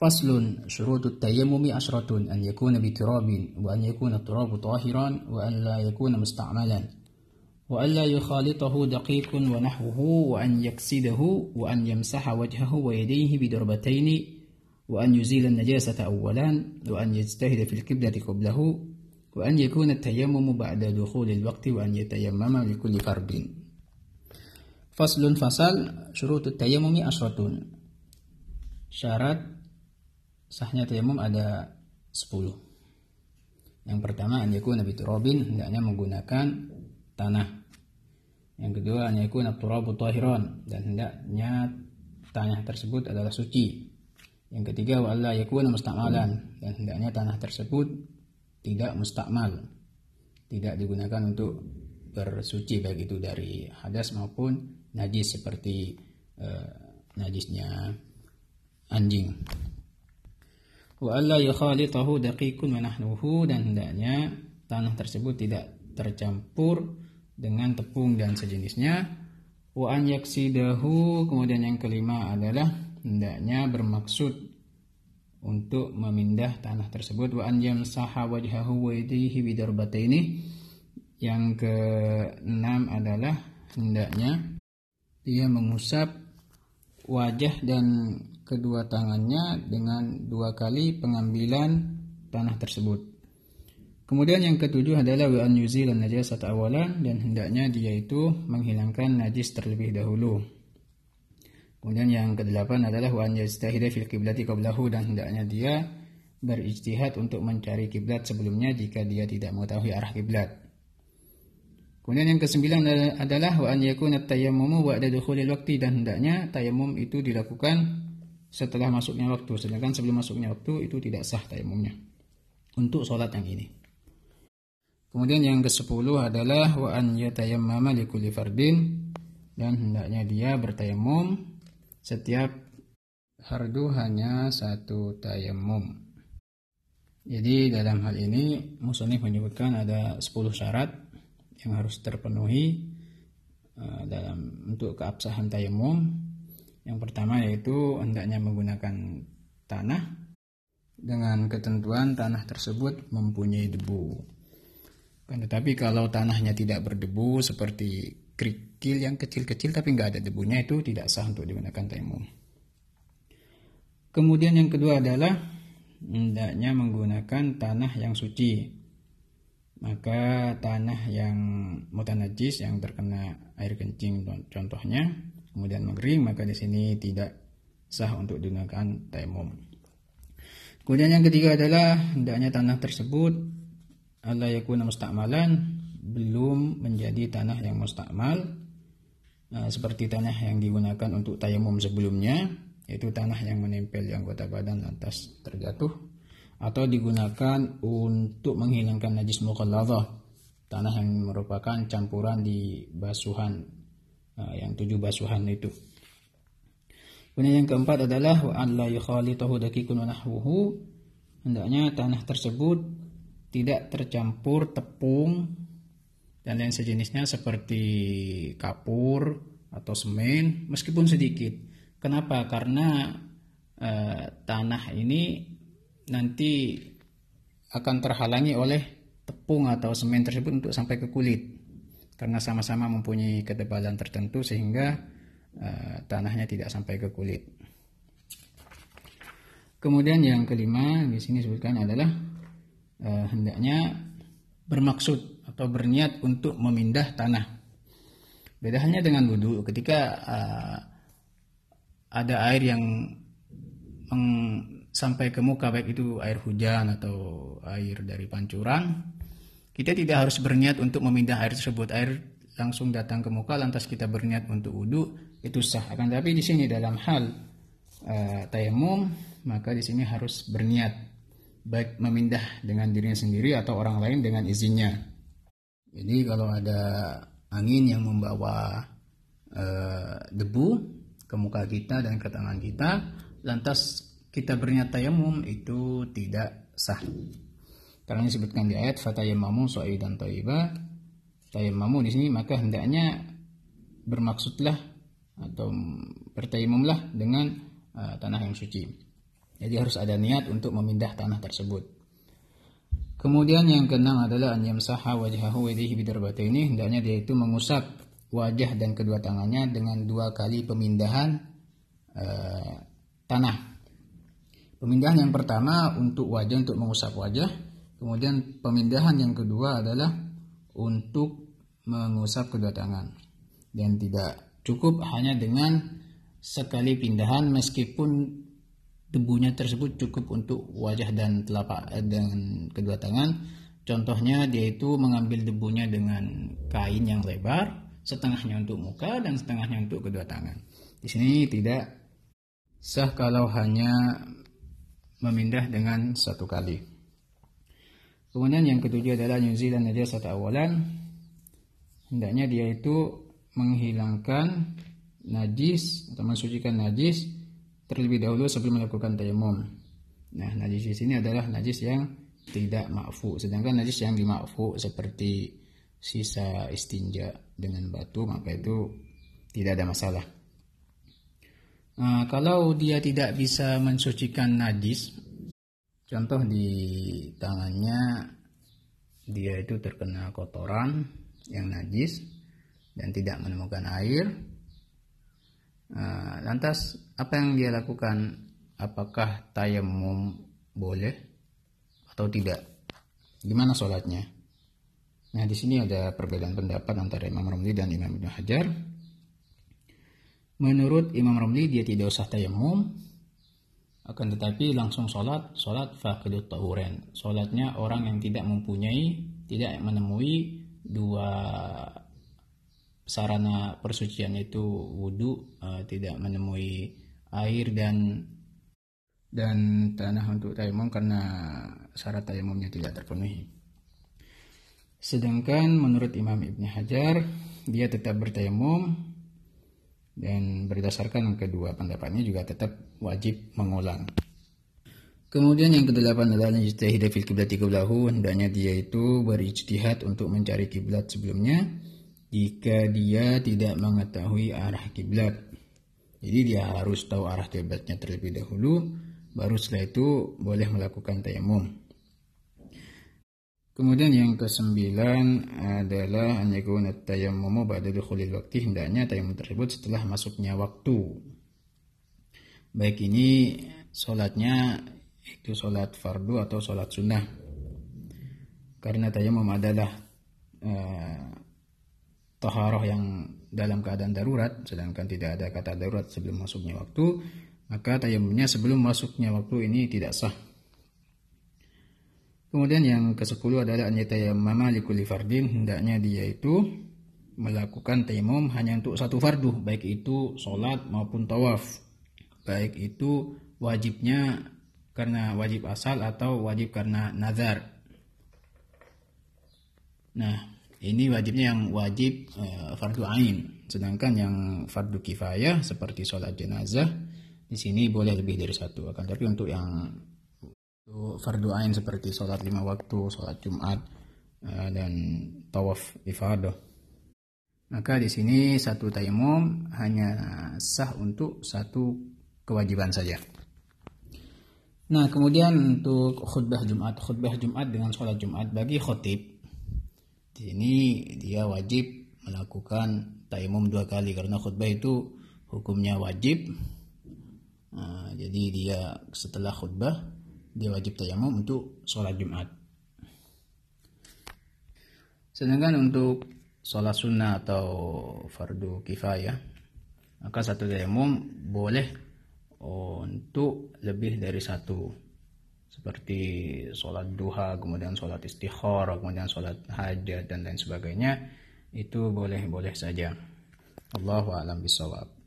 فصل شروط التيمم عشرة أن يكون بتراب وأن يكون التراب طاهرا وأن لا يكون مستعملا وأن لا يخالطه دقيق ونحوه وأن يكسده وأن يمسح وجهه ويديه بضربتين وأن يزيل النجاسة أولا وأن يجتهد في القبلة قبله وأن يكون التيمم بعد دخول الوقت وأن يتيمم لكل فرد. فصل فصل شروط التيمم عشرة. syarat sahnya tayamum ada 10. Yang pertama an yakuna biturabin hendaknya menggunakan tanah. Yang kedua an yakuna turabu tahiran dan hendaknya tanah tersebut adalah suci. Yang ketiga wa alla yakuna musta'malan dan hendaknya tanah tersebut tidak mustakmal. Tidak digunakan untuk bersuci baik itu dari hadas maupun najis seperti uh, najisnya anjing wa alla yukhalitahu daqiqun wa nahnuhu dan hendaknya tanah tersebut tidak tercampur dengan tepung dan sejenisnya. Wa an yaksidahu kemudian yang kelima adalah hendaknya bermaksud untuk memindah tanah tersebut. Wa an yamsaha wajhahu wa yadayhi bidarbataini yang keenam adalah hendaknya dia mengusap wajah dan kedua tangannya dengan dua kali pengambilan tanah tersebut. Kemudian yang ketujuh adalah wa an najasat awalan dan hendaknya dia itu menghilangkan najis terlebih dahulu. Kemudian yang kedelapan adalah wa an yajtahida fil qiblati qablahu dan hendaknya dia berijtihad untuk mencari kiblat sebelumnya jika dia tidak mengetahui arah kiblat. Kemudian yang kesembilan adalah wa an yakuna tayammumu ba'da dukhulil waqti dan hendaknya tayamum itu dilakukan setelah masuknya waktu. Sedangkan sebelum masuknya waktu itu tidak sah tayamumnya untuk sholat yang ini. Kemudian yang ke sepuluh adalah wa an yatayammama likulli fardin dan hendaknya dia bertayamum setiap hardu hanya satu tayamum jadi dalam hal ini musonif menyebutkan ada 10 syarat yang harus terpenuhi eh, dalam untuk keabsahan tayamum yang pertama yaitu hendaknya menggunakan tanah dengan ketentuan tanah tersebut mempunyai debu. Kan tetapi kalau tanahnya tidak berdebu seperti kerikil yang kecil-kecil tapi nggak ada debunya itu tidak sah untuk digunakan tayamum. Kemudian yang kedua adalah hendaknya menggunakan tanah yang suci. Maka tanah yang mutanajis yang terkena air kencing contohnya kemudian mengering maka di sini tidak sah untuk digunakan tayammum. Kemudian yang ketiga adalah hendaknya tanah tersebut Allah yakuna mustakmalan belum menjadi tanah yang mustakmal nah, seperti tanah yang digunakan untuk tayamum sebelumnya yaitu tanah yang menempel di anggota badan lantas terjatuh atau digunakan untuk menghilangkan najis mukhalladhah tanah yang merupakan campuran di basuhan Nah, yang tujuh basuhan itu. Kemudian yang keempat adalah wa an la yukhalitahu dakikun nahwuhu. Hendaknya tanah tersebut tidak tercampur tepung dan lain sejenisnya seperti kapur atau semen meskipun sedikit. Kenapa? Karena eh, tanah ini nanti akan terhalangi oleh tepung atau semen tersebut untuk sampai ke kulit karena sama-sama mempunyai ketebalan tertentu sehingga uh, tanahnya tidak sampai ke kulit. Kemudian yang kelima di sini disebutkan adalah uh, hendaknya bermaksud atau berniat untuk memindah tanah. Beda halnya dengan wudhu ketika uh, ada air yang sampai ke muka baik itu air hujan atau air dari pancuran kita tidak harus berniat untuk memindah air tersebut. Air langsung datang ke muka lantas kita berniat untuk wudhu itu sah. Akan tapi di sini dalam hal uh, tayamum maka di sini harus berniat baik memindah dengan dirinya sendiri atau orang lain dengan izinnya. Jadi kalau ada angin yang membawa uh, debu ke muka kita dan ke tangan kita, lantas kita berniat tayamum itu tidak sah. Karena disebutkan di ayat fatayammamu dan thayyiba. Tayammamu di sini maka hendaknya bermaksudlah atau bertayamumlah dengan uh, tanah yang suci. Jadi harus ada niat untuk memindah tanah tersebut. Kemudian yang keenam adalah an yamsaha wajhahu yadihi ini hendaknya dia itu mengusap wajah dan kedua tangannya dengan dua kali pemindahan uh, tanah. Pemindahan yang pertama untuk wajah untuk mengusap wajah, kemudian pemindahan yang kedua adalah untuk mengusap kedua tangan. Dan tidak cukup hanya dengan sekali pindahan meskipun debunya tersebut cukup untuk wajah dan telapak eh, dan kedua tangan. Contohnya dia itu mengambil debunya dengan kain yang lebar, setengahnya untuk muka dan setengahnya untuk kedua tangan. Di sini tidak sah kalau hanya memindah dengan satu kali. Kemudian yang ketujuh adalah nyuzilan najasat awalan. Hendaknya dia itu menghilangkan najis atau mensucikan najis terlebih dahulu sebelum melakukan tayamum. Nah, najis di sini adalah najis yang tidak makfu. Sedangkan najis yang dimakfu seperti sisa istinja dengan batu maka itu tidak ada masalah. Nah, kalau dia tidak bisa mensucikan najis, contoh di tangannya dia itu terkena kotoran yang najis dan tidak menemukan air, Nah, lantas apa yang dia lakukan? Apakah tayamum boleh atau tidak? Gimana sholatnya? Nah di sini ada perbedaan pendapat antara Imam Romli dan Imam Ibn Hajar. Menurut Imam Romli dia tidak usah tayamum, akan tetapi langsung sholat, sholat faqidut tahuren. Sholatnya orang yang tidak mempunyai, tidak menemui dua sarana persucian itu wudhu uh, tidak menemui air dan dan tanah untuk tayamum karena syarat tayamumnya tidak terpenuhi. Sedangkan menurut Imam Ibn Hajar dia tetap bertayamum dan berdasarkan kedua pendapatnya juga tetap wajib mengulang. Kemudian yang kedelapan adalah fil kiblat qiblahu hendaknya dia itu berijtihad untuk mencari kiblat sebelumnya jika dia tidak mengetahui arah kiblat. Jadi dia harus tahu arah kiblatnya terlebih dahulu, baru setelah itu boleh melakukan tayamum. Kemudian yang kesembilan adalah yakuna tayammumu ba'da dukhulil waktu hendaknya tayamum tersebut setelah masuknya waktu. Baik ini solatnya itu solat fardu atau solat sunnah. Karena tayamum adalah uh, taharah yang dalam keadaan darurat sedangkan tidak ada kata darurat sebelum masuknya waktu maka tayamumnya sebelum masuknya waktu ini tidak sah kemudian yang ke-10 adalah an yatayammama likulli fardin. Hendaknya dia itu melakukan tayamum hanya untuk satu fardu baik itu sholat maupun tawaf. Baik itu wajibnya karena wajib asal atau wajib karena nazar. Nah ini wajibnya yang wajib uh, fardu ain. Sedangkan yang fardu kifayah seperti sholat jenazah di sini boleh lebih dari satu. Akan tapi untuk yang fardu ain seperti sholat lima waktu sholat jumat uh, dan tawaf ifadah maka di sini satu tayamum hanya sah untuk satu kewajiban saja. Nah, kemudian untuk khutbah Jumat, khutbah Jumat dengan sholat Jumat bagi khotib di sini dia wajib melakukan tayamum dua kali karena khutbah itu hukumnya wajib. Nah, jadi dia setelah khutbah dia wajib tayamum untuk sholat Jumat. Sedangkan untuk sholat sunnah atau fardu kifayah maka satu tayamum boleh untuk lebih dari satu seperti sholat duha, kemudian sholat istikharah, kemudian sholat hajat dan lain sebagainya itu boleh-boleh saja. Allahu a'lam bishawab.